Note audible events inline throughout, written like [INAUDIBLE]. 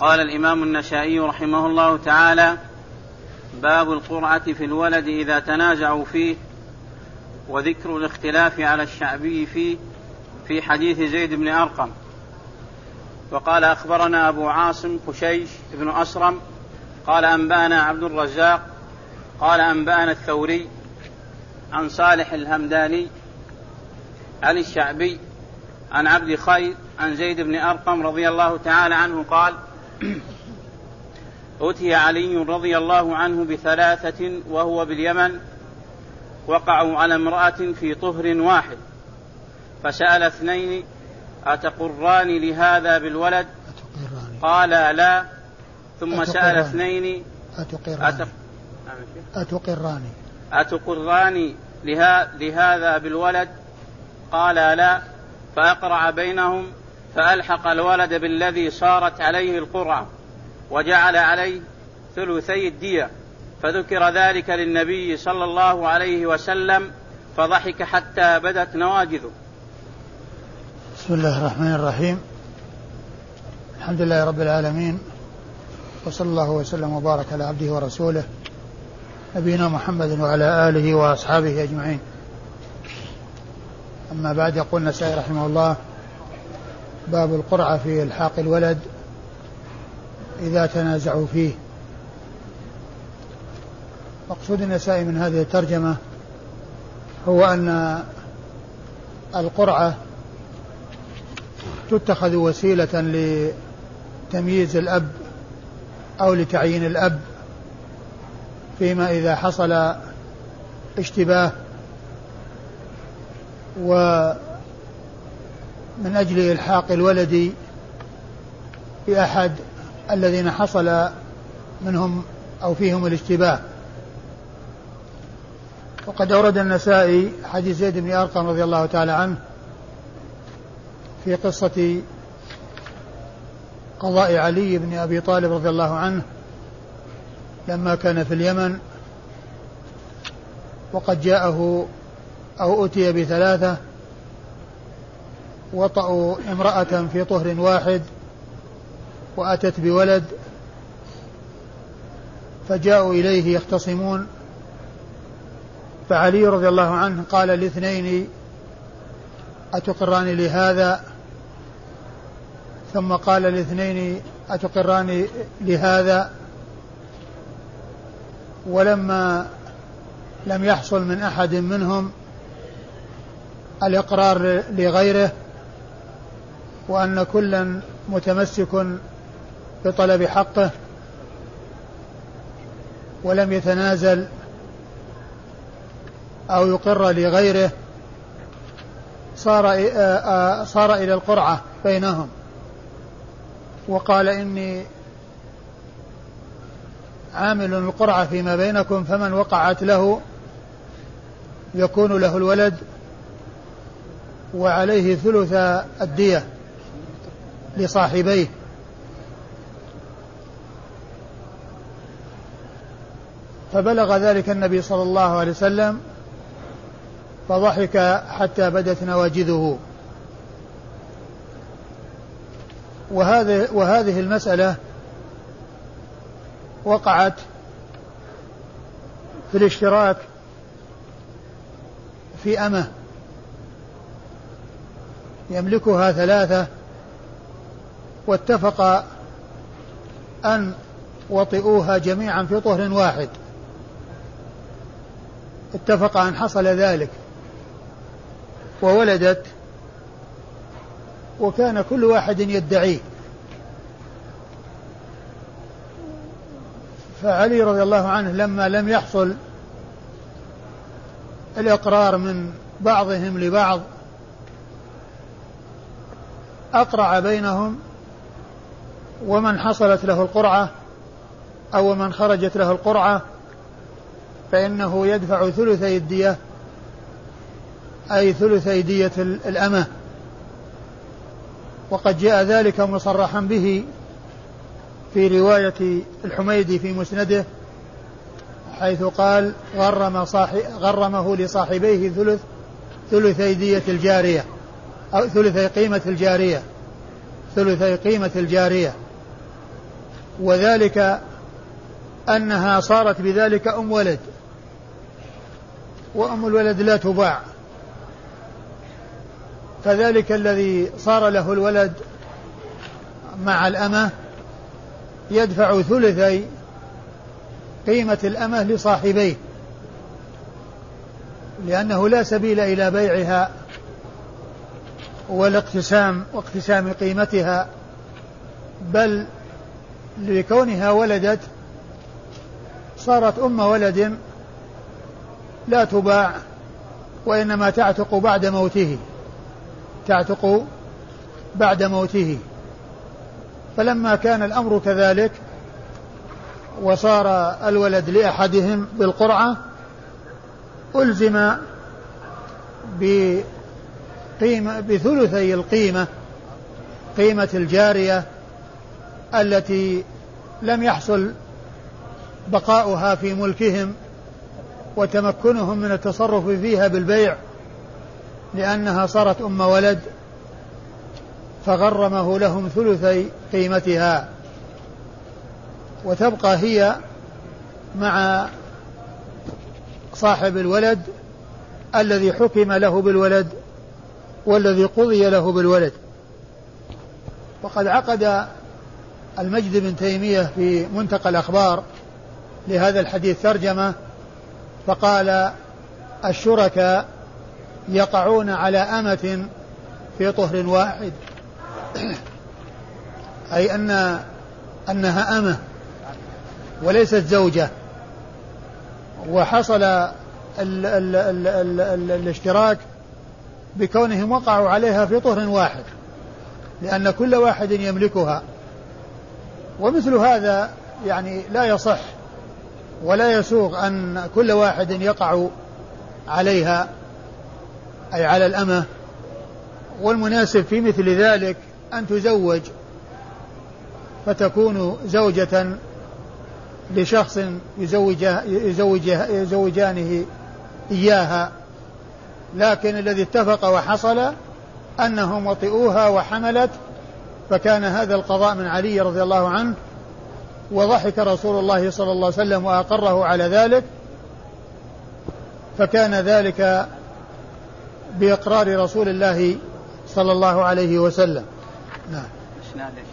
قال الإمام النشائي رحمه الله تعالى باب القرعة في الولد إذا تنازعوا فيه وذكر الاختلاف على الشعبي فيه في حديث زيد بن أرقم. وقال أخبرنا أبو عاصم خشيش بن أسرم قال أنبأنا عبد الرزاق قال أنبأنا الثوري عن صالح الهمداني عن الشعبي عن عبد خير عن زيد بن أرقم رضي الله تعالى عنه قال [CLEARS THROAT] أتي علي رضي الله عنه بثلاثة وهو باليمن وقعوا على امرأة في طهر واحد فسأل اثنين أتقران لهذا بالولد؟ قال لا. ثم سأل اثنين أتقران. أتقران. أتقران لهذا بالولد؟ قال لا. فأقرع بينهم فألحق الولد بالذي صارت عليه القرعة وجعل عليه ثلثي الدية فذكر ذلك للنبي صلى الله عليه وسلم فضحك حتى بدت نواجذه. بسم الله الرحمن الرحيم. الحمد لله رب العالمين وصلى الله وسلم وبارك على عبده ورسوله نبينا محمد وعلى آله وأصحابه أجمعين. أما بعد يقول النسائي رحمه الله باب القرعة في إلحاق الولد إذا تنازعوا فيه. مقصود النسائي من هذه الترجمة هو أن القرعة تتخذ وسيلة لتمييز الأب أو لتعيين الأب فيما إذا حصل اشتباه ومن أجل إلحاق الولد بأحد الذين حصل منهم أو فيهم الاشتباه. وقد أورد النسائي حديث زيد بن أرقم رضي الله تعالى عنه في قصة قضاء علي بن أبي طالب رضي الله عنه لما كان في اليمن وقد جاءه أو أتي بثلاثة وطأوا امرأة في طهر واحد وأتت بولد فجاءوا إليه يختصمون. فعلي رضي الله عنه قال لاثنين أتقران لهذا؟ ثم قال لاثنين أتقران لهذا؟ ولما لم يحصل من أحد منهم الإقرار لغيره وأن كلا متمسك بطلب حقه ولم يتنازل أو يقر لغيره صار صار إلى القرعة بينهم. وقال إني عامل القرعة فيما بينكم فمن وقعت له يكون له الولد وعليه ثلث الدية. لصاحبيه. فبلغ ذلك النبي صلى الله عليه وسلم فضحك حتى بدت نواجذه. وهذه وهذه المسألة وقعت في الاشتراك في أمة يملكها ثلاثة واتفق أن وطئوها جميعا في طهر واحد. اتفق أن حصل ذلك وولدت وكان كل واحد يدعيه. فعلي رضي الله عنه لما لم يحصل الإقرار من بعضهم لبعض أقرع بينهم ومن حصلت له القرعة أو من خرجت له القرعة فإنه يدفع ثلثي الدية أي ثلثي دية الأمة. وقد جاء ذلك مصرحا به في رواية الحميدي في مسنده حيث قال غرم صاحي غرمه لصاحبيه ثلث ثلثي دية الجارية أو ثلثي قيمة الجارية ثلثي قيمة الجارية. وذلك أنها صارت بذلك أم ولد وأم الولد لا تباع. فذلك الذي صار له الولد مع الأمة يدفع ثلثي قيمة الأمة لصاحبيه لأنه لا سبيل إلى بيعها والاقتسام واقتسام قيمتها بل لكونها ولدت صارت أم ولد لا تباع وإنما تعتق بعد موته تعتق بعد موته. فلما كان الأمر كذلك وصار الولد لأحدهم بالقرعة ألزم بقيمة بثلثي القيمة قيمة الجارية التي لم يحصل بقاؤها في ملكهم وتمكنهم من التصرف فيها بالبيع لأنها صارت أم ولد فغرمه لهم ثلثي قيمتها. وتبقى هي مع صاحب الولد الذي حكم له بالولد والذي قضي له بالولد. وقد عقد المجد بن تيمية في منتقى الأخبار لهذا الحديث ترجمة فقال الشركاء يقعون على أمة في طهر واحد. [CLEARS THROAT] أي أن أنها أمة وليست زوجة. وحصل ال ال ال ال ال الاشتراك بكونهم وقعوا عليها في طهر واحد لأن كل واحد يملكها. ومثل هذا يعني لا يصح ولا يسوغ أن كل واحد يقع عليها أي على الأمة. والمناسب في مثل ذلك أن تزوج فتكون زوجة لشخص يزوجه يزوجه يزوجانه إياها. لكن الذي اتفق وحصل أنهم وطئوها وحملت فكان هذا القضاء من علي رضي الله عنه وضحك رسول الله صلى الله عليه وسلم وأقره على ذلك فكان ذلك بإقرار رسول الله صلى الله عليه وسلم. نعم.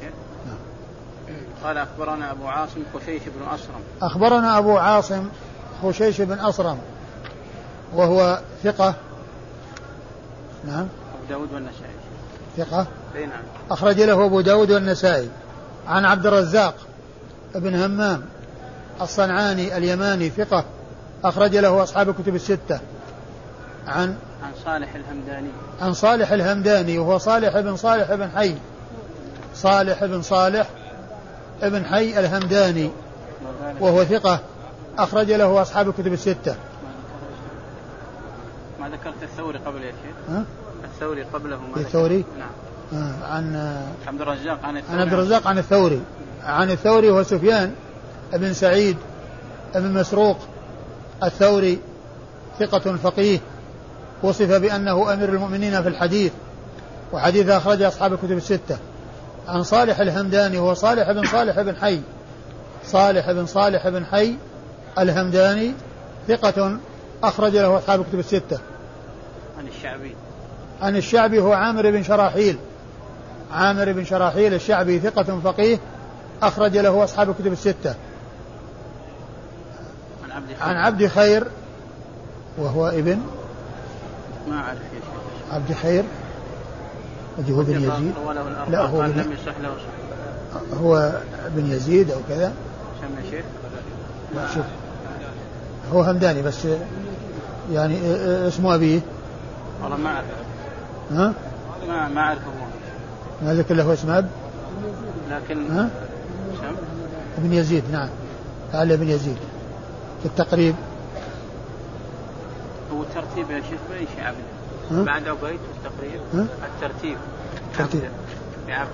شيخ. نعم. قال أخبرنا أبو عاصم خشيش بن أصرم أخبرنا أبو عاصم خشيش بن أصرم وهو ثقة. نعم. أبو داود والنسائي. ثقة. نعم. أخرج له أبو داود والنسائي. عن عبد الرزاق بن همام الصنعاني اليماني ثقة. أخرج له أصحاب الكتب الستة. عن عن صالح الهمداني. عن صالح الهمداني وهو صالح بن صالح بن حي. صالح بن صالح بن حي الهمداني وهو ثقة. أخرج له أصحاب الكتب الستة. ما ذكرت الثوري قبل يا شيخ؟ ها؟ الثوري قبله ما الثوري؟ نعم. آه عن عبد الرزاق عن الثوري. عن عبد الرزاق عن الثوري. عن الثوري هو سفيان بن سعيد بن مسروق الثوري ثقة فقيه. وصف بأنه أمير المؤمنين في الحديث وحديث أخرج أصحاب الكتب الستة. عن صالح الهمداني هو صالح بن صالح بن حي. صالح بن صالح بن حي الهمداني ثقة أخرج له أصحاب الكتب الستة. عن الشعبي. عن الشعبي هو عامر بن شراحيل. عامر بن شراحيل الشعبي ثقة فقيه أخرج له أصحاب الكتب الستة. عن عبد خير, عن عبد خير وهو ابن ما أعرف يا شيخ. عبد خير هو بن يزيد. لا هو بن لم يصح له هو بن يزيد أو كذا. سمى شيخ. لا شوف. هو همداني بس يعني اسمه أبيه. والله ما أعرف. ها؟ ما ما أعرف ما ذكر له اسم أب؟ لكن ها؟ سم؟ ابن يزيد نعم. قال ابن يزيد. في التقريب. هو الترتيب يا شيخ باي شيء عبد. بعد عبيد التقريب. الترتيب. ترتيب. بعبد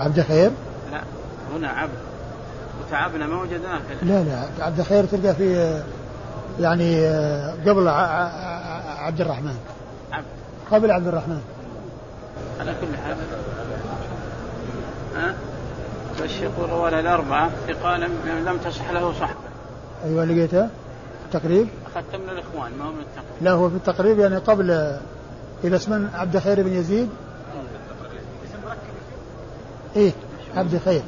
عبد. خير؟ لا هنا عبد. وتعبنا ما وجدناه لا لا. عبد خير تلقى في يعني قبل عبد الرحمن. عبد قبل عبد الرحمن. على كل حال. ها؟ الشيخ يقول رواه الأربعة قال لم تصح له صحبة أيوة لقيته؟ التقريب؟ أخذت من الإخوان ما هو من التقريب. لا هو في التقريب يعني قبل إلى اسم عبد خير بن يزيد. إيه عبد خير.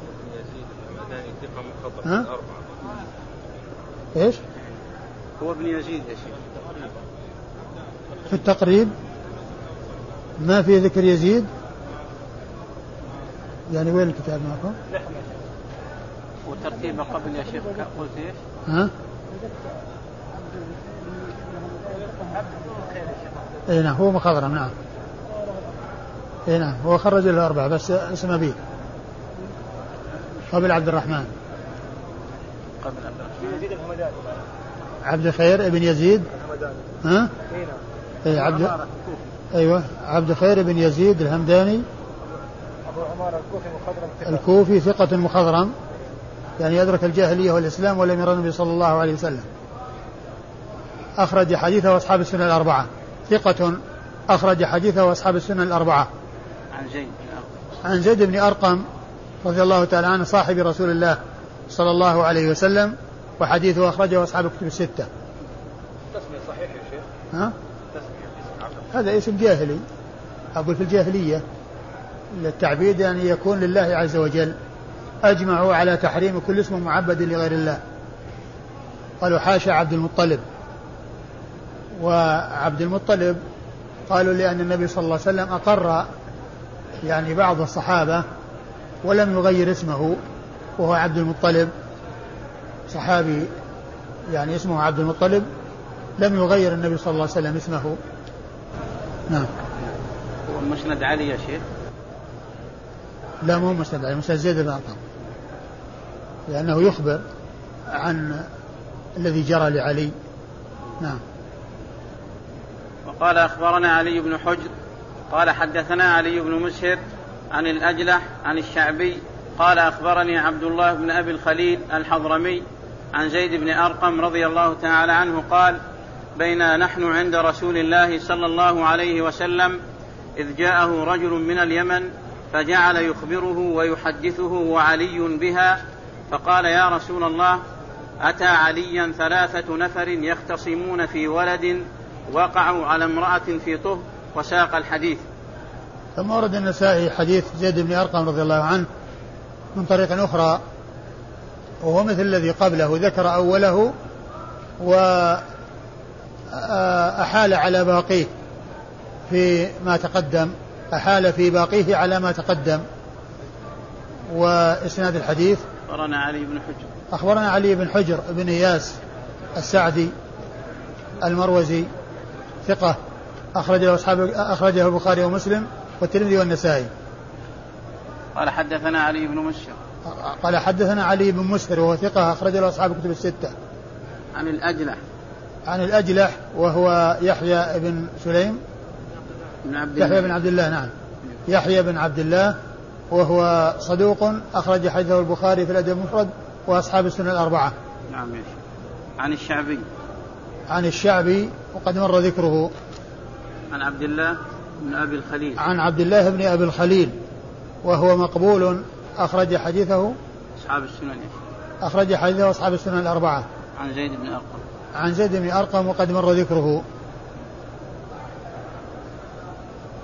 ها؟ إيش؟ هو ابن يزيد يا شيخ. في التقريب؟ ما في ذكر يزيد؟ يعني وين الكتاب معكم؟ وترتيبه قبل يا شيخ قلت إيش؟ ها؟ إي نعم هو مخضرم نعم. إي نعم هو خرج له أربعة بس اسم أبيه. قبل عبد الرحمن. قبل عبد الرحمن. يزيد عبد خير ابن يزيد. ها؟ إي عبد أيوه. عبد خير بن يزيد الهمداني. أبو عمار الكوفي مخضرم الكوفي ثقة مخضرم. يعني يدرك الجاهلية والإسلام ولم يرى النبي صلى الله عليه وسلم. أخرج حديثه أصحاب السنة الأربعة. ثقة أخرج حديثه أصحاب السنة الأربعة. عن زيد. عن زيد بن أرقم رضي الله تعالى عنه صاحب رسول الله صلى الله عليه وسلم وحديثه أخرجه أصحاب الكتب الستة. تسمية صحيح يا شيخ؟ ها؟ هذا اسم جاهلي. أقول في الجاهلية التعبيد يعني يكون لله عز وجل. أجمعوا على تحريم كل اسم معبد لغير الله. قالوا حاشا عبد المطلب. وعبد المطلب قالوا لأن النبي صلى الله عليه وسلم أقر يعني بعض الصحابة ولم يغير اسمه وهو عبد المطلب. صحابي يعني اسمه عبد المطلب. لم يغير النبي صلى الله عليه وسلم اسمه. نعم. هو مسند علي يا شيخ؟ لا مو مسند علي مسند زيد بن أرقم. لأنه يخبر عن الذي جرى لعلي. نعم. وقال أخبرنا علي بن حجر قال حدثنا علي بن مسهر عن الأجلح عن الشعبي قال أخبرني عبد الله بن أبي الخليل الحضرمي عن زيد بن أرقم رضي الله تعالى عنه قال بينا نحن عند رسول الله صلى الله عليه وسلم إذ جاءه رجل من اليمن فجعل يخبره ويحدثه وعلي بها فقال يا رسول الله أتى عليا ثلاثة نفر يختصمون في ولد وقعوا على امرأة في طه وساق الحديث. ثم ورد النسائي حديث زيد بن أرقم رضي الله عنه من طريق أخرى وهو مثل الذي قبله ذكر أوله وأحال على باقيه في ما تقدم أحال في باقيه على ما تقدم وإسناد الحديث أخبرنا علي بن حجر أخبرنا علي بن حجر بن إياس السعدي المروزي ثقة أخرجه أصحاب أخرجه البخاري ومسلم والترمذي والنسائي. قال حدثنا علي بن مسهر. قال حدثنا علي بن مسهر وهو ثقة أخرج له أصحاب الكتب الستة. عن الأجلح. عن الأجلح وهو يحيى بن سليم. بن عبد يحيى بن عبد الله نعم. يحيى بن عبد الله وهو صدوق أخرج حديثه البخاري في الأدب المفرد وأصحاب السنة الأربعة. نعم عن الشعبي. عن الشعبي وقد مر ذكره. عن عبد الله بن أبي الخليل. عن عبد الله بن أبي الخليل وهو مقبول أخرج حديثه أصحاب السنن أخرج حديثه أصحاب السنن الأربعة. عن زيد بن أرقم. عن زيد بن أرقم وقد مر ذكره.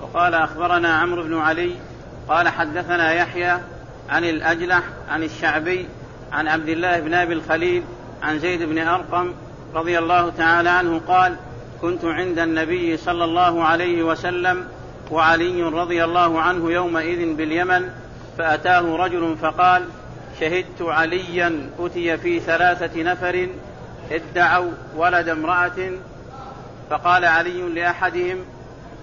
وقال أخبرنا عمرو بن علي قال حدثنا يحيى عن الأجلح عن الشعبي عن عبد الله بن أبي الخليل عن زيد بن أرقم رضي الله تعالى عنه قال كنت عند النبي صلى الله عليه وسلم وعلي رضي الله عنه يومئذ باليمن فأتاه رجل فقال شهدت عليا أتي في ثلاثة نفر ادعوا ولد امرأة فقال علي لأحدهم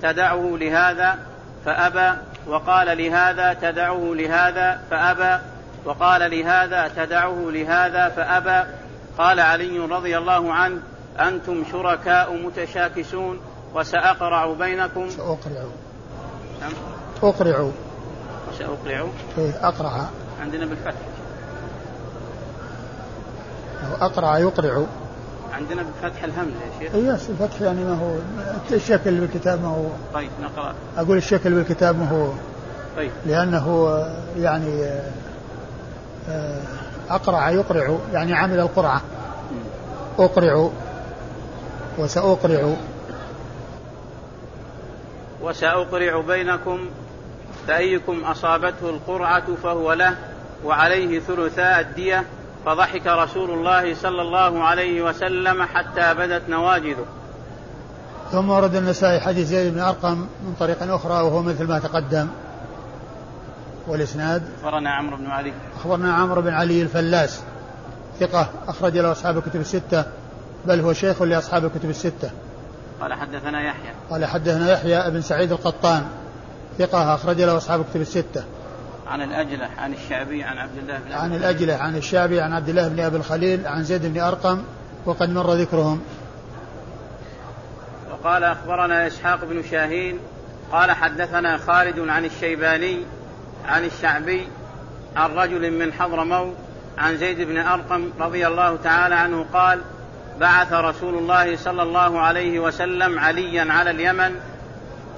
تدعه لهذا فأبى وقال لهذا تدعه لهذا فأبى وقال لهذا تدعه لهذا فأبى. قال علي رضي الله عنه أنتم شركاء متشاكسون وسأقرع بينكم. سأقرع. نعم. أقرع. سأقرع. إيه أقرع. عندنا بالفتح. أو أقرع يقرع. عندنا بفتح الهمزة يا شيخ. إيه الفتح يعني ما هو الشكل بالكتاب ما هو. طيب نقرأ. أقول الشكل بالكتاب ما هو. طيب. لأنه يعني آه، أقرع يقرع يعني عمل القرعة. أقرع وسأقرع. وسأقرع بينكم فأيكم أصابته القرعة فهو له وعليه ثلثاء الدية. فضحك رسول الله صلى الله عليه وسلم حتى بدت نواجذه. ثم ورد النسائي حديث زيد بن أرقم من طريق أخرى وهو مثل ما تقدم. والإسناد؟ أخبرنا عمرو بن علي. أخبرنا عمرو بن علي الفلاس. ثقة أخرج له أصحاب الكتب الستة بل هو شيخ لأصحاب الكتب الستة. قال حدثنا يحيى. قال حدثنا يحيى بن سعيد القطان. ثقة أخرج له أصحاب الكتب الستة. عن الأجلة عن الشعبي عن عبد الله بن عن الأجلة عن الشعبي عن عبد الله بن أبي الخليل عن زيد بن أرقم وقد مر ذكرهم. وقال أخبرنا إسحاق بن شاهين قال حدثنا خالد عن الشيباني عن الشعبي عن رجل من حضرموت عن زيد بن أرقم رضي الله تعالى عنه قال بعث رسول الله صلى الله عليه وسلم عليا على اليمن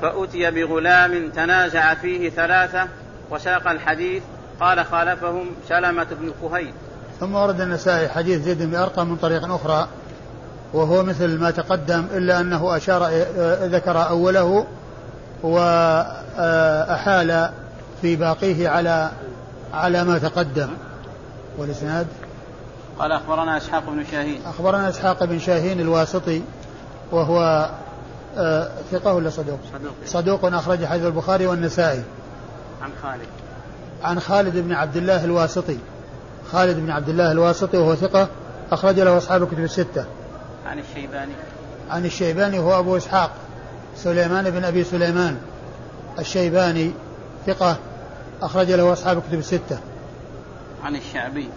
فأتي بغلام تنازع فيه ثلاثة وساق الحديث قال خالفهم سلمة بن كهيل. ثم ورد النسائي حديث زيد بن أرقم من طريق أخرى وهو مثل ما تقدم إلا أنه أشار ذكر أوله وأحال في باقيه على على ما تقدم. والإسناد؟ قال أخبرنا إسحاق بن شاهين. أخبرنا إسحاق بن شاهين الواسطي وهو ثقة ولا صدوق؟ صدوق. صدوق أخرج حديث البخاري والنسائي. عن خالد. عن خالد بن عبد الله الواسطي. خالد بن عبد الله الواسطي وهو ثقة أخرج له أصحاب الكتب الستة. عن الشيباني. عن الشيباني هو أبو إسحاق سليمان بن أبي سليمان. الشيباني ثقة أخرج له أصحاب الكتب الستة. عن الشعبي.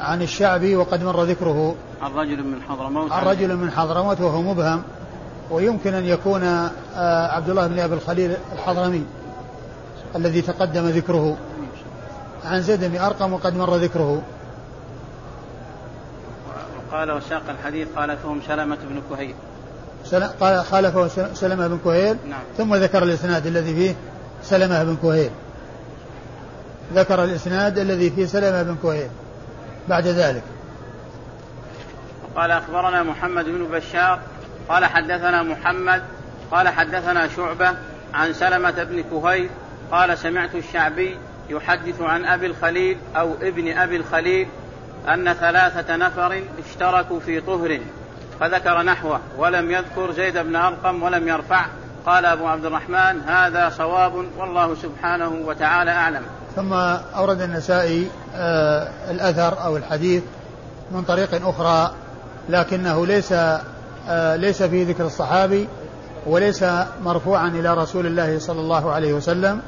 عن الشعبي وقد مر ذكره. عن رجل من حضرموت عن رجل من حضرموت وهو مبهم. ويمكن أن يكون آه، عبد الله بن أبي الخليل الحضرمي. الذي تقدم ذكره. عن زيد بن أرقم وقد مر ذكره. وقال وساق الحديث قال فهم سلمة بن كهيل. سل- قال خالفه سلمة بن كهيل. نعم. ثم ذكر الإسناد الذي فيه سلمة بن كهيل. ذكر الإسناد الذي فيه سلمة بن كهيل. بعد ذلك. قال أخبرنا محمد بن بشار قال حدثنا محمد قال حدثنا شعبة عن سلمة بن كهيل قال سمعت الشعبي يحدث عن أبي الخليل أو ابن أبي الخليل أن ثلاثة نفر اشتركوا في طهر فذكر نحوه ولم يذكر زيد بن أرقم ولم يرفع. قال أبو عبد الرحمن هذا صواب والله سبحانه وتعالى أعلم. ثم أورد النسائي آه الأثر أو الحديث من طريق أخرى لكنه ليس آه ليس في ذكر الصحابي وليس مرفوعا إلى رسول الله صلى الله عليه وسلم.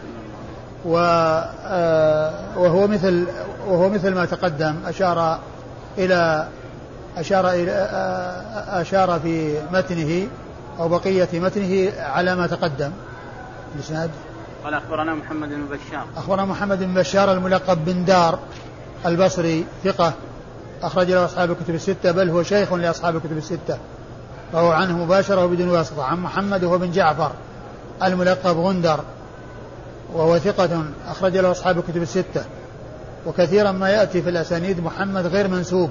وهو مثل وهو مثل ما تقدم أشار إلى أشار إلى آه أشار في متنه أو بقية متنه على ما تقدم. الإسناد؟ قال أخبرنا محمد بن بشار. أخبرنا محمد بن بشار الملقب بن دار البصري ثقة أخرج له أصحاب الكتب الستة بل هو شيخ لأصحاب الكتب الستة. وهو عنه مباشرة وبدون واسطة. عن محمد وهو بن جعفر الملقب غندر. وهو ثقة أخرج له أصحاب الكتب الستة. وكثيرا ما يأتي في الأسانيد محمد غير منسوب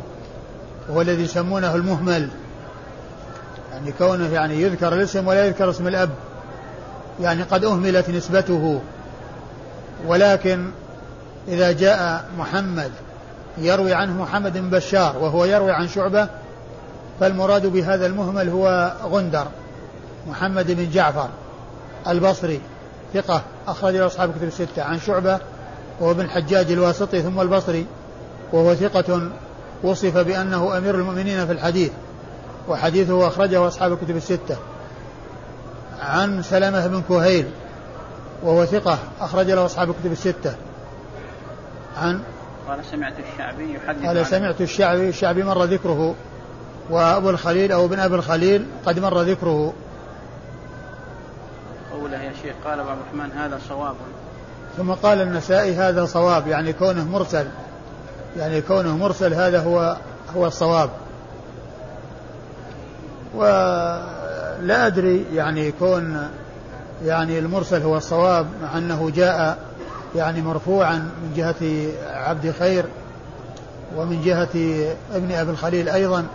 وهو الذي يسمونه المهمل. يعني كونه يعني يذكر الاسم ولا يذكر اسم الأب. يعني قد أهملت نسبته. ولكن إذا جاء محمد يروي عنه محمد بن بشار وهو يروي عن شعبة فالمراد بهذا المهمل هو غندر محمد بن جعفر البصري ثقة. أخرج له أصحاب كتب الستة. عن شعبة وهو ابن الحجاج الواسطي ثم البصري وهو ثقة وصف بأنه أمير المؤمنين في الحديث وحديثه أخرجه أصحاب الكتب الستة. عن سلمة بن كهيل وهو ثقة أخرج له أصحاب الكتب الستة. عن قال سمعت الشعبي يحدث قال سمعت الشعبي الشعبي مر ذكره وأبو الخليل أو ابن أبي الخليل قد مر ذكره. قوله يا شيخ قال أبو عبد الرحمن هذا صواب. ثم قال النسائي هذا صواب يعني كونه مرسل. يعني كونه مرسل هذا هو هو الصواب. ولا أدري يعني كون يعني المرسل هو الصواب مع أنه جاء يعني مرفوعا من جهة عبد خير ومن جهة ابن أبي الخليل أيضا.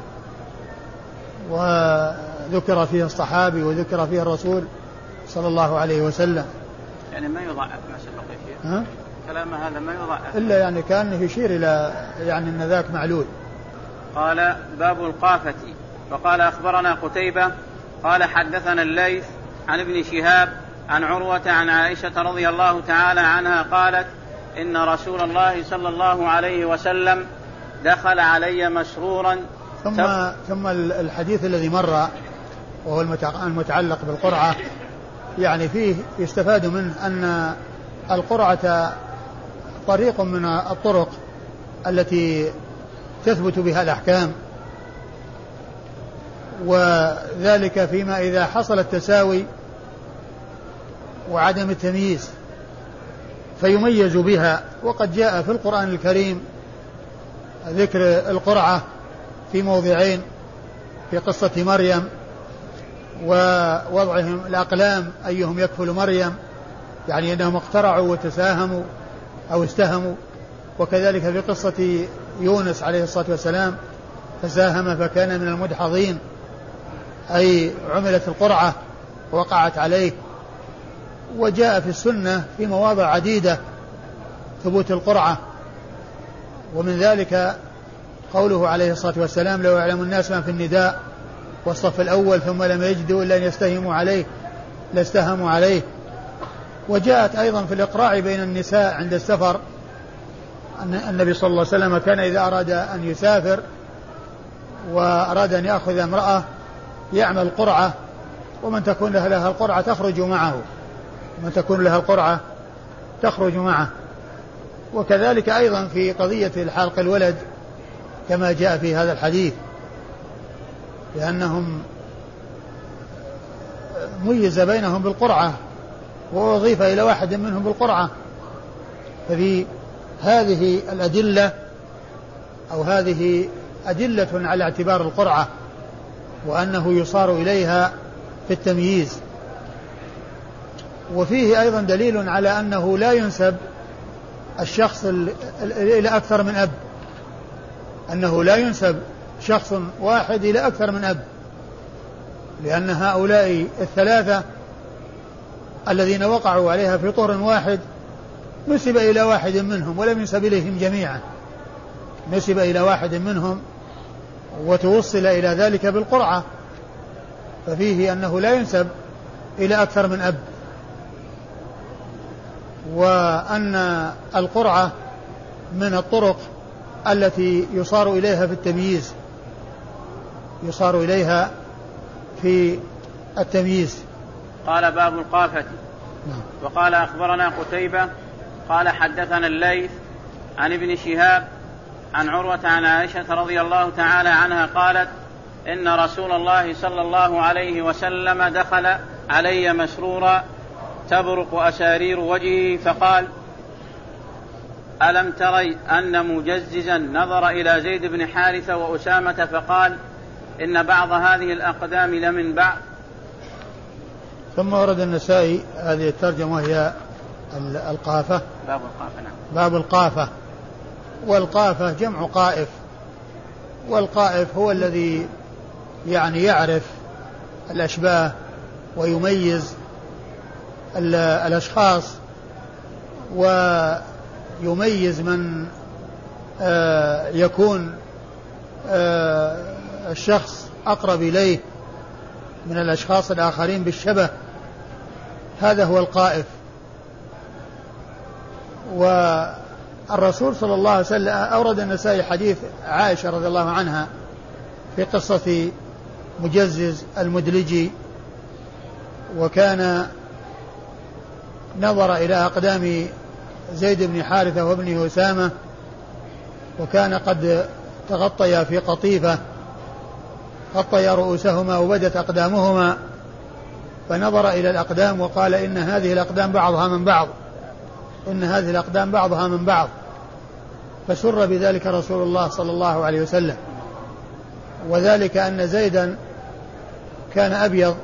وذكر فيه الصحابي وذكر فيه الرسول. صلى الله عليه وسلم. يعني ما يضعف ما سبق يا شيخ. ها؟ كلام هذا ما يضعف. إلا يعني كأنه يشير إلى يعني أن ذاك معلول. قال باب القافة. وقال أخبرنا قتيبة قال حدثنا الليث عن ابن شهاب عن عروة عن عائشة رضي الله تعالى عنها قالت إن رسول الله صلى الله عليه وسلم دخل علي مسرورا. ثم ثم الحديث الذي مر وهو المتع- المتعلق بالقرعة يعني فيه يستفاد منه أن القرعة طريق من الطرق التي تثبت بها الأحكام. وذلك فيما إذا حصل التساوي وعدم التمييز فيميز بها. وقد جاء في القرآن الكريم ذكر القرعة في موضعين في قصة مريم ووضعهم الأقلام أيهم يكفل مريم يعني أنهم اقترعوا وتساهموا أو استهموا وكذلك في قصة يونس عليه الصلاة والسلام فساهم فكان من المدحضين أي عملت القرعة وقعت عليه. وجاء في السنة في مواضع عديدة ثبوت القرعة. ومن ذلك قوله عليه الصلاة والسلام لو يعلم الناس ما في النداء والصف الأول ثم لم يجدوا إلا أن يستهموا عليه لاستهموا عليه. وجاءت أيضا في الإقراع بين النساء عند السفر أن النبي صلى الله عليه وسلم كان إذا أراد أن يسافر وأراد أن يأخذ امرأة يعمل قرعة ومن تكون لها, لها القرعة تخرج معه. ومن تكون لها القرعة تخرج معه. وكذلك أيضا في قضية الحلق الولد كما جاء في هذا الحديث. لأنهم ميز بينهم بالقرعة وأضيف إلى واحد منهم بالقرعة. ففي هذه الأدلة أو هذه أدلة على اعتبار القرعة وأنه يصار إليها في التمييز. وفيه أيضا دليل على أنه لا ينسب الشخص ال- ال- إلى أكثر من أب أنه لا ينسب شخص واحد إلى أكثر من أب. لأن هؤلاء الثلاثة الذين وقعوا عليها في طور واحد نسب إلى واحد منهم ولم ينسب إليهم جميعا. نسب إلى واحد منهم وتوصل إلى ذلك بالقرعة. ففيه أنه لا ينسب إلى أكثر من أب. وأن القرعة من الطرق التي يصار إليها في التمييز. يصار إليها في التمييز قال باب القافة نعم. وقال أخبرنا قتيبة قال حدثنا الليث عن ابن شهاب عن عروة عن عائشة رضي الله تعالى عنها قالت إن رسول الله صلى الله عليه وسلم دخل علي مسرورا تبرق أسارير وجهه فقال ألم تري أن مجززا نظر إلى زيد بن حارثة وأسامة فقال إن بعض هذه الأقدام لمن بعض ثم ورد النسائي هذه الترجمة وهي ال- القافة. باب القافة نعم. باب القافة. والقافة جمع قائف. والقائف هو الذي يعني يعرف الأشباه ويميز ال- الأشخاص ويميز من آه، يكون آه، الشخص أقرب إليه من الأشخاص الآخرين بالشبه هذا هو القائف. والرسول صلى الله عليه وسلم أورد النسائي حديث عائشة رضي الله عنها في قصة مجزز المدلجي وكان نظر إلى أقدام زيد بن حارثة وابنه أسامة وكان قد تغطيا في قطيفة. غطيا رؤوسهما وبدت أقدامهما فنظر إلى الأقدام وقال إن هذه الأقدام بعضها من بعض إن هذه الأقدام بعضها من بعض. فسر بذلك رسول الله صلى الله عليه وسلم. وذلك أن زيدا كان أبيض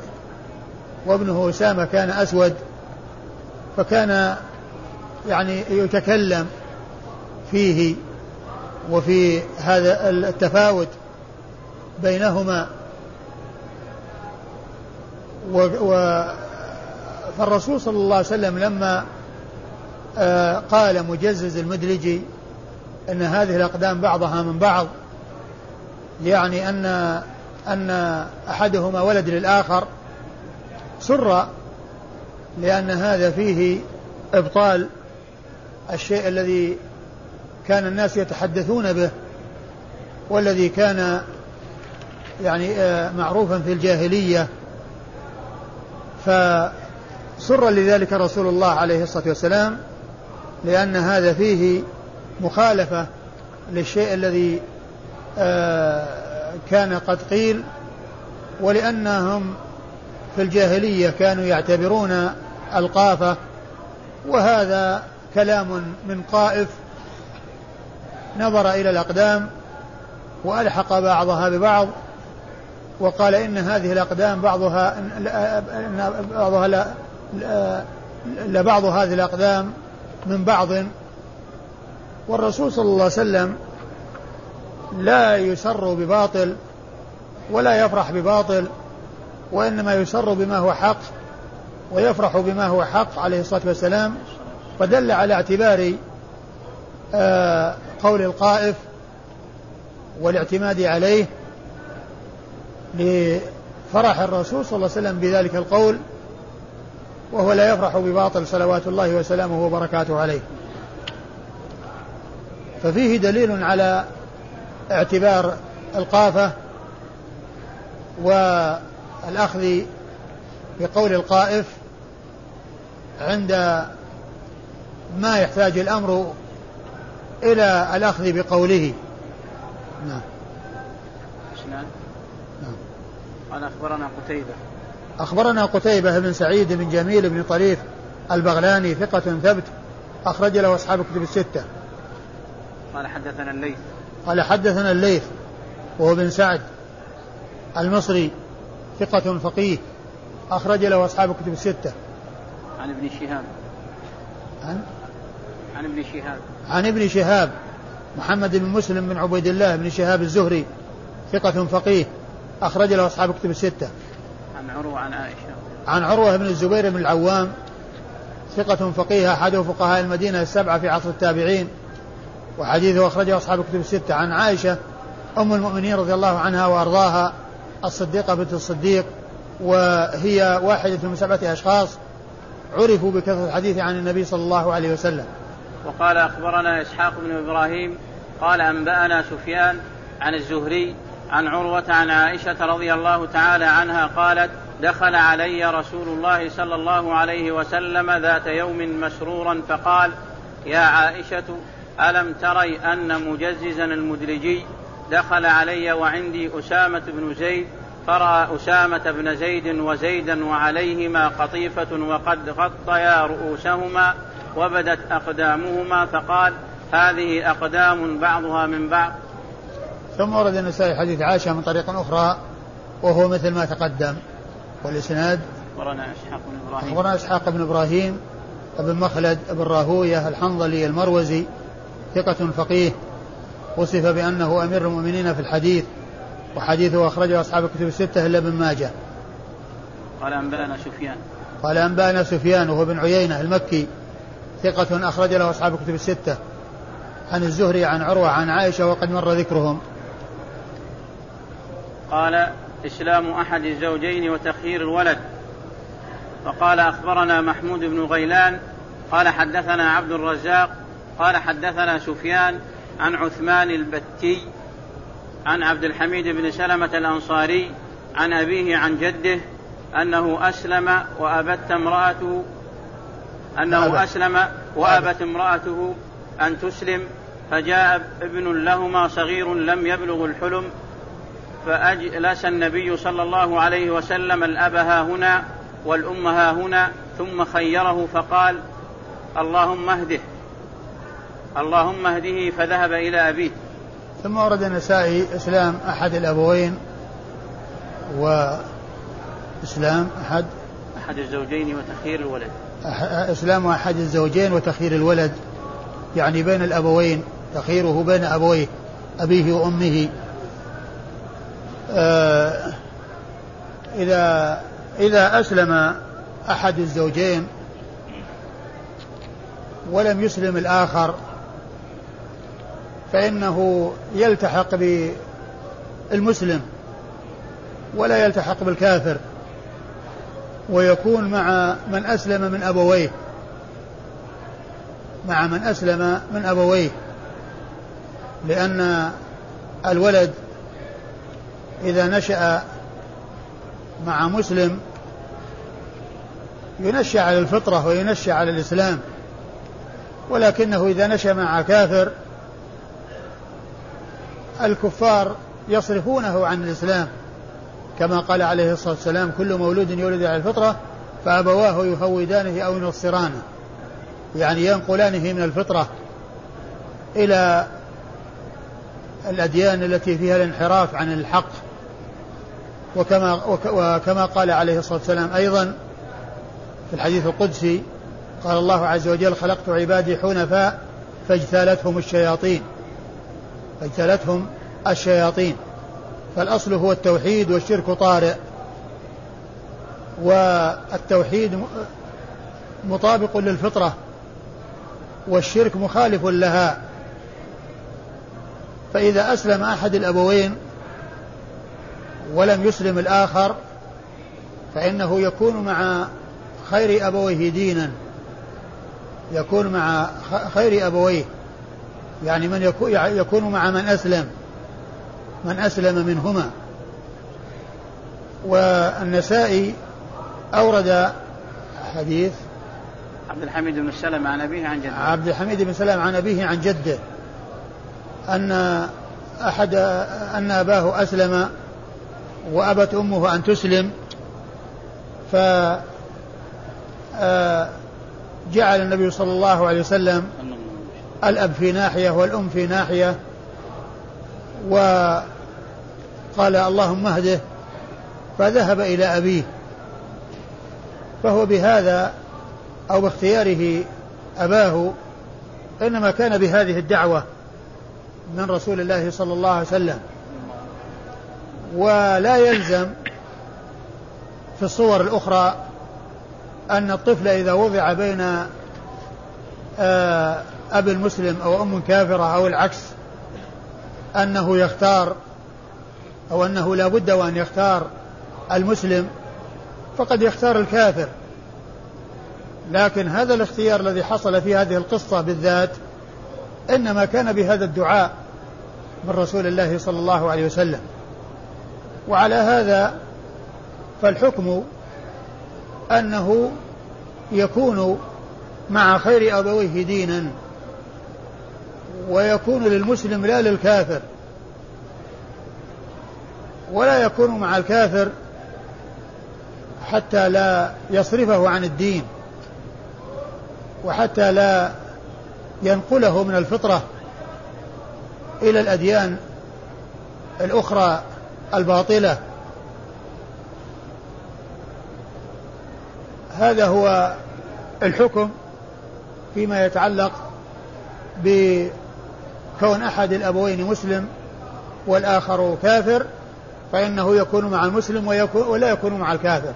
وابنه أسامة كان أسود فكان يعني يتكلم فيه وفي هذا التفاوت. بينهما و, و فالرسول صلى الله عليه وسلم لما آه، قال مجزز المدلجي أن هذه الأقدام بعضها من بعض يعني أن أن أحدهما ولد للآخر سر لأن هذا فيه إبطال الشيء الذي كان الناس يتحدثون به والذي كان يعني آه، معروفا في الجاهلية. فسر لذلك رسول الله عليه الصلاة والسلام لأن هذا فيه مخالفة للشيء الذي آه، كان قد قيل ولأنهم في الجاهلية كانوا يعتبرون ألقافة. وهذا كلام من قائف نظر إلى الأقدام وألحق بعضها ببعض. وقال إن هذه الأقدام بعضها إن بعضها لا لبعض هذه الأقدام من بعض. والرسول صلى الله عليه وسلم لا يسر بباطل ولا يفرح بباطل وإنما يسر بما هو حق ويفرح بما هو حق عليه الصلاة والسلام. فدل على اعتبار آه، قول القائف والاعتماد عليه لفرح الرسول صلى الله عليه وسلم بذلك القول وهو لا يفرح بباطل صلوات الله وسلامه وبركاته عليه. ففيه دليل على اعتبار القافة والأخذ بقول القائف عند ما يحتاج الأمر إلى الأخذ بقوله. نعم. قال أخبرنا قتيبة. أخبرنا قتيبة بن سعيد بن جميل بن طريف البغلاني ثقة ثبت أخرج له أصحاب الكتب الستة. قال حدثنا الليث. قال حدثنا الليث وهو بن سعد المصري ثقة فقيه أخرج له أصحاب الكتب الستة. عن ابن شهاب. عن؟ عن ابن شهاب. عن ابن شهاب محمد بن مسلم بن عبيد الله بن شهاب الزهري ثقة فقيه أخرج له أصحاب كتب الستة. عن عروة عن عائشة. عن عروة بن الزبير بن العوام ثقة فقيه أحد فقهاء المدينة السبعة في عصر التابعين وحديثه أخرجه أصحاب كتب الستة عن عائشة أم المؤمنين رضي الله عنها وأرضاها الصديقة بنت الصديق وهي واحدة من سبعة أشخاص عرفوا بكثرة الحديث عن النبي صلى الله عليه وسلم وقال أخبرنا إسحاق بن إبراهيم قال أنبأنا سفيان عن الزهري عن عروة عن عائشة رضي الله تعالى عنها قالت دخل علي رسول الله صلى الله عليه وسلم ذات يوم مسرورا فقال يا عائشة ألم تري أن مجززا المدلجي دخل علي وعندي أسامة بن زيد؟ فرأى أسامة بن زيد وزيدا وعليهما قطيفة وقد غطيا رؤوسهما وبدت أقدامهما فقال هذه أقدام بعضها من بعض ثم ورد النسائي حديث عائشة من طريق أخرى وهو مثل ما تقدم. والإسناد؟ أخبرنا إسحاق بن إبراهيم. أخبرنا إسحاق بن إبراهيم بن مخلد بن راهوية الحنظلي المروزي ثقة فقيه وصف بأنه أمير المؤمنين في الحديث وحديثه أخرجه أصحاب الكتب الستة إلا ابن ماجه. قال أنبأنا سفيان. قال أنبأنا سفيان وهو بن عيينة المكي ثقة أخرج له أصحاب الكتب الستة. عن الزهري عن عروة عن عائشة وقد مر ذكرهم. قال إسلام أحد الزوجين وتخيير الولد. وقال أخبرنا محمود بن غيلان قال حدثنا عبد الرزاق قال حدثنا سفيان عن عثمان البتي عن عبد الحميد بن سلمة الأنصاري عن أبيه عن جده أنه أسلم وأبت امرأته أنه أسلم وأبت امرأته أن تسلم فجاء ابن لهما صغير لم يبلغ الحلم فأجلس النبي صلى الله عليه وسلم الأب ها هنا والأم ها هنا ثم خيره فقال اللهم اهده اللهم اهده فذهب إلى أبيه. ثم ورد النسائي إسلام أحد الأبوين وإسلام أحد أحد الزوجين وتخيير الولد. إسلام أحد الزوجين وتخيير الولد يعني بين الأبوين تخييره بين أبويه أبيه وأمه. إذا إذا أسلم أحد الزوجين ولم يسلم الآخر فإنه يلتحق بالمسلم ولا يلتحق بالكافر ويكون مع من أسلم من أبويه مع من أسلم من أبويه لأن الولد إذا نشأ مع مسلم ينشأ على الفطرة وينشأ على الإسلام ولكنه إذا نشأ مع كافر الكفار يصرفونه عن الإسلام. كما قال عليه الصلاة والسلام كل مولود يولد على الفطرة فأبواه يهودانه أو ينصرانه يعني ينقلانه من الفطرة إلى الأديان التي فيها الانحراف عن الحق. وكما وكما قال عليه الصلاة والسلام أيضا في الحديث القدسي قال الله عز وجل خلقت عبادي حنفاء فاجتالتهم الشياطين. فاجتالتهم الشياطين. فالأصل هو التوحيد والشرك طارئ. والتوحيد مطابق للفطرة والشرك مخالف لها. فإذا أسلم أحد الأبوين ولم يسلم الآخر فإنه يكون مع خير أبويه دينا. يكون مع خير أبويه. يعني من يكون مع من أسلم. من أسلم منهما. والنسائي أورد حديث عبد الحميد بن سلم عن أبيه عن جده. عبد الحميد بن سلم عن أبيه عن جده. أن أحد أن أباه أسلم وأبت أمه أن تسلم ف آه، جعل النبي صلى الله عليه وسلم الأب في ناحية والأم في ناحية وقال اللهم اهده فذهب إلى أبيه فهو بهذا أو باختياره أباه إنما كان بهذه الدعوة من رسول الله صلى الله عليه وسلم. ولا يلزم في الصور الأخرى أن الطفل إذا وضع بين آه، أب المسلم أو أم كافرة أو العكس أنه يختار أو أنه لا بد وأن يختار المسلم فقد يختار الكافر. لكن هذا الاختيار الذي حصل في هذه القصة بالذات إنما كان بهذا الدعاء من رسول الله صلى الله عليه وسلم. وعلى هذا فالحكم أنه يكون مع خير أبويه دينا ويكون للمسلم لا للكافر ولا يكون مع الكافر حتى لا يصرفه عن الدين وحتى لا ينقله من الفطرة إلى الأديان الأخرى الباطلة. هذا هو الحكم فيما يتعلق بكون أحد الأبوين مسلم والآخر كافر فإنه يكون مع المسلم ويكون ولا يكون مع الكافر.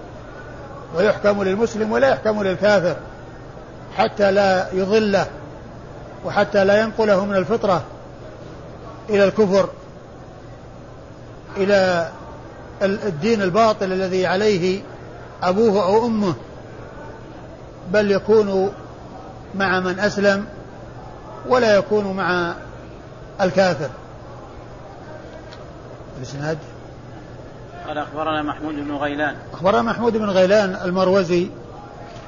ويحكم للمسلم ولا يحكم للكافر حتى لا يضله وحتى لا ينقله من الفطرة إلى الكفر. إلى الدين الباطل الذي عليه أبوه أو أمه بل يكون مع من أسلم ولا يكون مع الكافر. الإسناد؟ قال أخبرنا محمود بن غيلان. أخبرنا محمود بن غيلان المروزي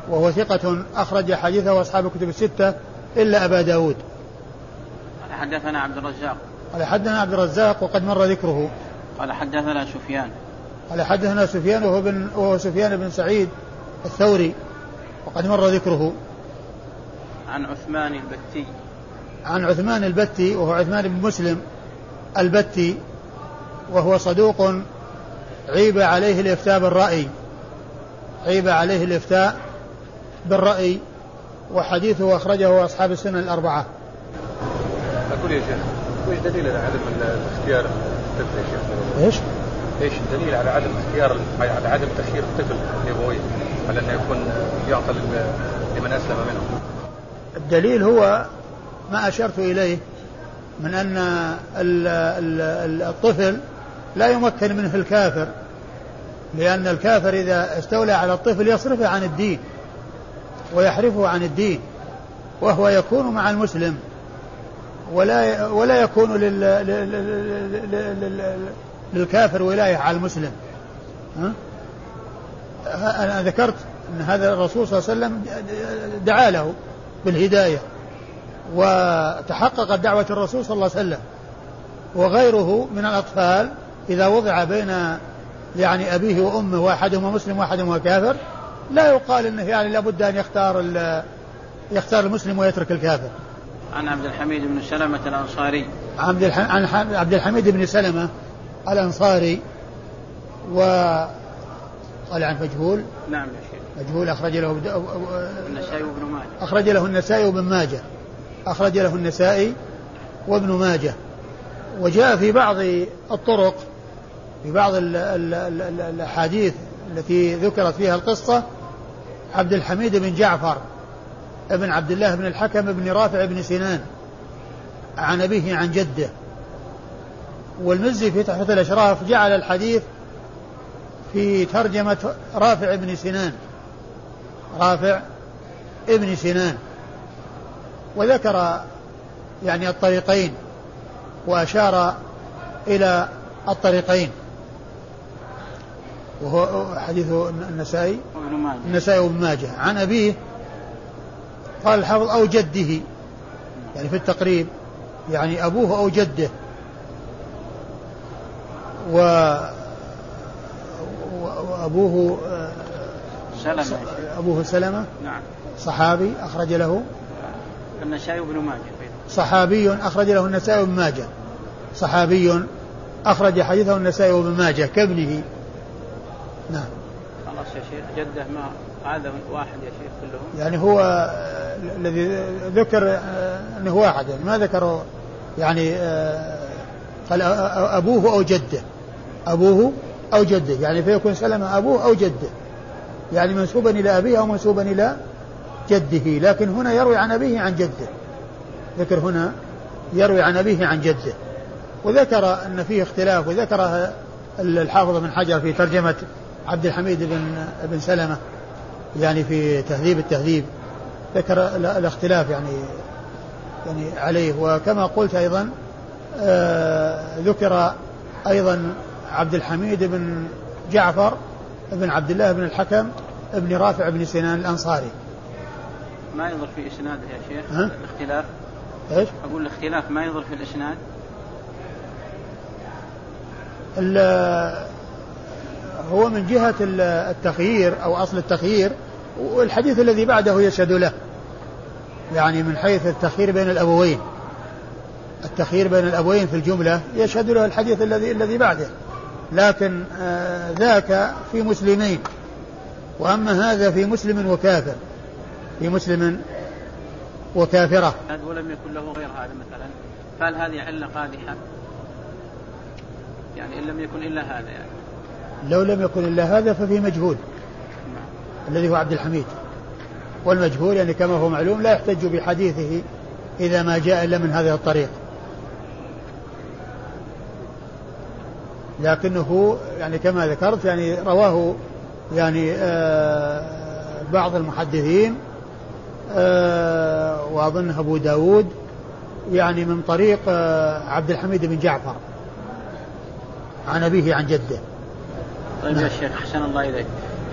وهو ثقة أخرج حديثه أصحاب الكتب الستة إلا أبا داود. قال حدثنا عبد الرزاق. قال حدثنا عبد الرزاق وقد مر ذكره. قال حدثنا سفيان. قال حدثنا سفيان وهو, بن وهو سفيان بن سعيد الثوري وقد مر ذكره. عن عثمان البتي. عن عثمان البتي وهو عثمان بن مسلم البتي وهو صدوق عيب عليه الإفتاء بالرأي. عيب عليه الإفتاء بالرأي وحديثه أخرجه أصحاب السنن الأربعة. أقول يا شيخ وش دليل على عدم الاختيار؟ الطفل يا شيخ؟ إيش؟ إيش الدليل على عدم اختيار على عدم تخيير الطفل لابويه على أنه يكون يعطى لمن أسلم منهم؟ الدليل هو ما أشرت إليه من ال- الطفل لا يمكن منه الكافر لأن الكافر إذا استولى على الطفل يصرفه عن الدين ويحرفه عن الدين وهو يكون مع المسلم ولا ولا يكون لل لل- لل- لل- لل- للكافر ولاية على المسلم. ها؟ أنا ذكرت أن هذا الرسول صلى الله عليه وسلم دعا له بالهداية وتحققت دعوة الرسول صلى الله عليه وسلم. وغيره من الأطفال إذا وضع بين يعني أبيه وأمه واحدهما مسلم واحدهما كافر لا يقال أنه يعني لابد أن يختار يختار المسلم ويترك الكافر. عن عبد الحميد بن سلمة الأنصاري. عبد الح... عن ح- عبد الحميد بن سلمة الأنصاري و قال عن مجهول. نعم يا شيخ. مجهول أخرج له بد- النسائي وابن ماجه. أخرج له النسائي وابن ماجه. أخرج له النسائي وابن ماجه. وجاء في بعض الطرق في بعض ال- ال- ال- ال- الأحاديث التي ذكرت فيها القصة عبد الحميد بن جعفر. ابن عبد الله بن الحكم بن رافع بن سنان عن أبيه عن جده. والمزي في تحفة الأشراف جعل الحديث في ترجمة رافع بن سنان. رافع ابن سنان. وذكر يعني الطريقين وأشار إلى الطريقين. وهو حديث النسائي. النسائي وابن ماجه. عن أبيه قال الحافظ أو جده. يعني في التقريب يعني أبوه أو جده. و وأبوه سلمة. أبوه سلمة. نعم. صحابي أخرج له. النسائي وابن ماجه. صحابي أخرج له النسائي وابن ماجه. صحابي أخرج حديثه النسائي وابن ماجه كابنه. نعم. خلاص يا شيخ جده ما هذا واحد يا شيخ كلهم. يعني هو آه، الذي ذكر آه، أنه واحد يعني ما ذكروا يعني آه، قال أبوه أو جده. أبوه أو جده يعني فيكون سلمة أبوه أو جده. يعني منسوبا إلى أبيه أو منسوبا إلى جده. لكن هنا يروي عن أبيه عن جده. ذكر هنا يروي عن أبيه عن جده. وذكر أن فيه اختلاف وذكر الحافظ بن حجر في ترجمة عبد الحميد بن بن سلمة. يعني في تهذيب التهذيب ذكر ال- الاختلاف يعني يعني عليه وكما قلت أيضا آه ذكر أيضا عبد الحميد بن جعفر بن عبد الله بن الحكم بن رافع بن سنان الأنصاري ما ينظر في إسناده يا شيخ ها؟ الاختلاف إيش؟ أقول الاختلاف ما ينظر في الإسناد ال- هو من جهة ال- التخيير أو أصل التخيير والحديث الذي بعده يشهد له يعني من حيث التخيير بين الأبوين. التخيير بين الأبوين في الجملة يشهد له الحديث الذي الذي بعده. لكن آه، ذاك في مسلمين. وأما هذا في مسلم وكافر. في مسلم وكافرة. ولم يكن له غير هذا مثلا. فهل هذه علة قادحة؟ يعني إن لم يكن إلا هذا يعني. لو لم يكن إلا هذا ففي مجهول. الذي هو عبد الحميد والمجهول يعني كما هو معلوم لا يحتج بحديثه إذا ما جاء إلا من هذه الطريق لكنه يعني كما ذكرت يعني رواه يعني آه بعض المحدثين آه وأظنه أبو داود يعني من طريق آه عبد الحميد بن جعفر عن أبيه عن جده طيب يا شيخ أحسن الله إليك.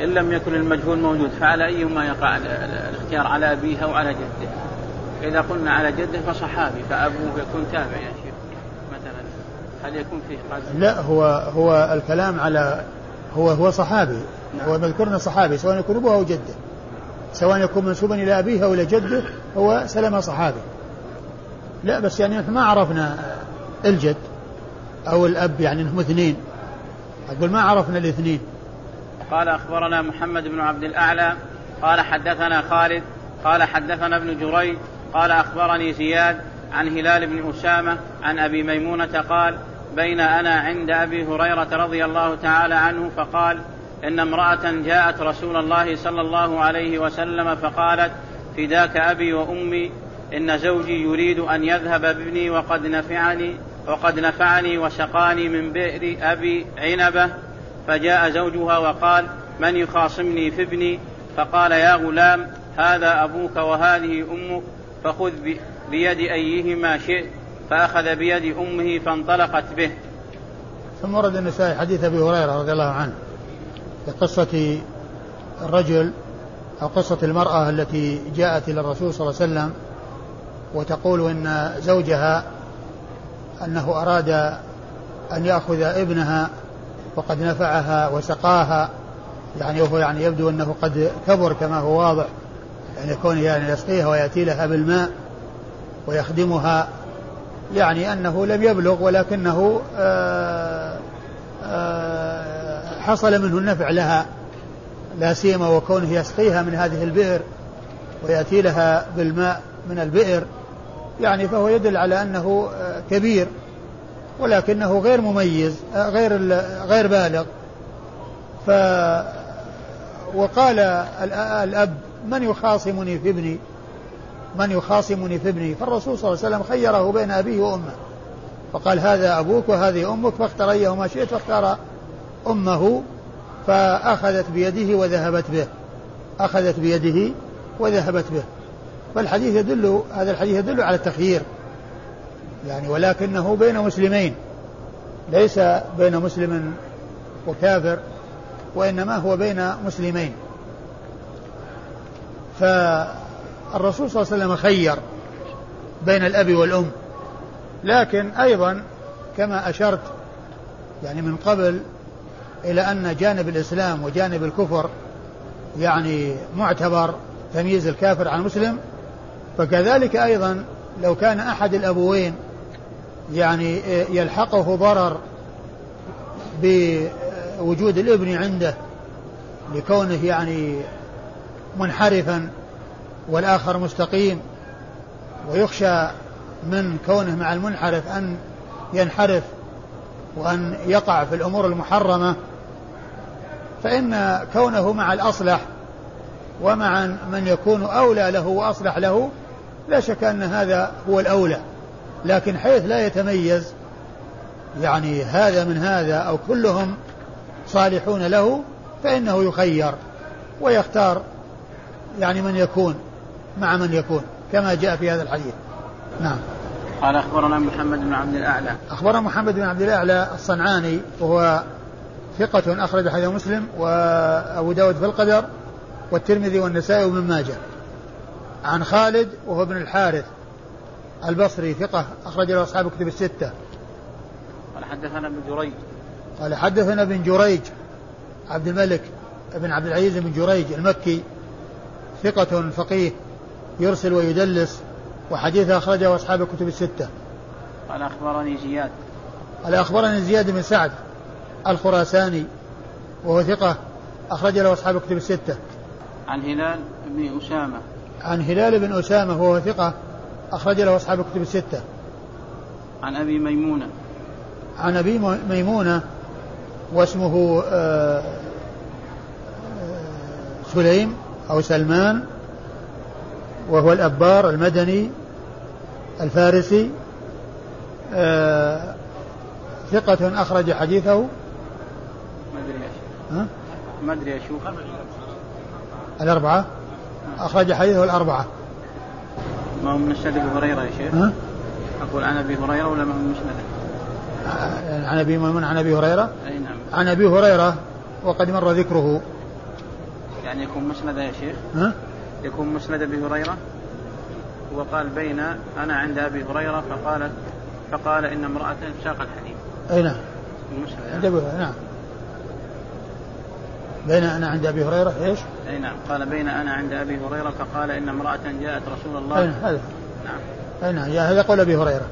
إن لم يكن المجهول موجود فعلى أيهما يقع ال- ال- الاختيار على أبيه أو على جده؟ إذا قلنا على جده فصحابي فأبوه يكون تابع يا شيخ مثلا. هل يكون فيه قدر؟ لا هو هو الكلام على هو هو صحابي. هو مذكورنا صحابي سواء يكون أبوه أو جده. سواء يكون منسوبا إلى أبيه أو إلى جده هو سلم صحابي. لا بس يعني ما عرفنا الجد أو الأب يعني إنهم اثنين. أقول ما عرفنا الاثنين. قال أخبرنا محمد بن عبد الأعلى قال حدثنا خالد قال حدثنا ابن جريج قال أخبرني زياد عن هلال بن أسامة عن أبي ميمونة قال بين أنا عند أبي هريرة رضي الله تعالى عنه فقال إن امرأة جاءت رسول الله صلى الله عليه وسلم فقالت فداك أبي وأمي إن زوجي يريد أن يذهب بابني وقد نفعني. وقد نفعني وسقاني من بئر أبي عنبة فجاء زوجها وقال من يخاصمني في ابني؟ فقال يا غلام هذا أبوك وهذه أمك فخذ بيد أيهما شئت. فأخذ بيد أمه فانطلقت به. ثم ورد النسائي حديث أبي هريرة رضي الله عنه في قصة الرجل أو قصة المرأة التي جاءت إلى الرسول صلى الله عليه وسلم وتقول إن زوجها أنه أراد أن يأخذ ابنها وقد نفعها وسقاها يعني وهو يعني يبدو أنه قد كبر كما هو واضح يعني كونه يعني يسقيها ويأتي لها بالماء ويخدمها يعني أنه لم يبلغ ولكنه آآ آآ حصل منه النفع لها لا سيما وكونه يسقيها من هذه البئر ويأتي لها بالماء من البئر. يعني فهو يدل على أنه كبير ولكنه غير مميز غير غير بالغ. ف وقال الأب من يخاصمني في ابني؟ من يخاصمني في ابني؟ فالرسول صلى الله عليه وسلم خيره بين أبيه وأمه. فقال هذا أبوك وهذه أمك. فاختر أيهما شئت فاختار أمه فأخذت بيده وذهبت به. أخذت بيده وذهبت به. فالحديث يدل هذا الحديث يدل على التخيير. يعني ولكنه بين مسلمين. ليس بين مسلم وكافر وإنما هو بين مسلمين. فالرسول صلى الله عليه وسلم خير بين الأب والأم. لكن أيضا كما أشرت يعني من قبل إلى أن جانب الإسلام وجانب الكفر يعني معتبر تمييز الكافر عن المسلم. فكذلك أيضا لو كان أحد الأبوين يعني يلحقه ضرر بوجود الابن عنده لكونه يعني منحرفا والآخر مستقيم ويخشى من كونه مع المنحرف أن ينحرف وأن يقع في الأمور المحرمة فإن كونه مع الأصلح ومع من يكون أولى له وأصلح له لا شك أن هذا هو الأولى لكن حيث لا يتميز يعني هذا من هذا أو كلهم صالحون له فإنه يخير ويختار يعني من يكون مع من يكون كما جاء في هذا الحديث. نعم. قال أخبرنا محمد بن عبد الأعلى. أخبرنا محمد بن عبد الأعلى الصنعاني وهو ثقة أخرج حديث مسلم وأبو داود في القدر والترمذي والنسائي وابن ماجه. عن خالد وهو ابن الحارث البصري ثقة أخرج له أصحاب كتب الستة. قال حدثنا ابن جريج. قال حدثنا ابن جريج عبد الملك بن عبد العزيز بن جريج المكي ثقة فقيه يرسل ويدلس وحديثه أخرجه أصحاب الكتب الستة. قال أخبرني زياد. قال أخبرني زياد بن سعد الخراساني وهو ثقة أخرج له أصحاب الكتب الستة. عن هلال بن أسامة. عن هلال بن أسامة وهو ثقة أخرج له أصحاب الكتب الستة. عن أبي ميمونة. عن أبي ميمونة واسمه آه، آه، سليم أو سلمان وهو الأبار المدني الفارسي آه، ثقة أخرج حديثه. ما أدري يا شيخ؟ ما أدري أشوف الأربعة؟ أخرج حديثه الأربعة. ما هو من مسند أبي هريرة يا شيخ؟ ها؟ أقول عن أبي هريرة ولا ما هو من مسند عن أبي ميمون عن أبي هريرة؟ أي نعم. عن أبي هريرة وقد مر ذكره. يعني يكون مسند يا شيخ؟ ها؟ يكون مسند أبي هريرة؟ وقال بين أنا عند أبي هريرة فقالت فقال إن امرأة ساق الحديث أي نعم. المسند عند أبي هريرة نعم. بين أنا عند أبي هريرة إيش؟ أي نعم. قال بين أنا عند أبي هريرة فقال إن امرأة جاءت رسول الله. أي نعم هذا. نعم. أي نعم هذا قول أبي هريرة.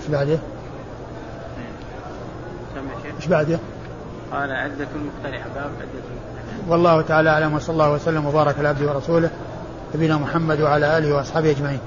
إيش بعده؟ إيش بعده؟ قال عدة المخترع باب عدة والله تعالى أعلم وصلى الله وسلم وبارك على عبده ورسوله نبينا محمد وعلى آله وأصحابه أجمعين.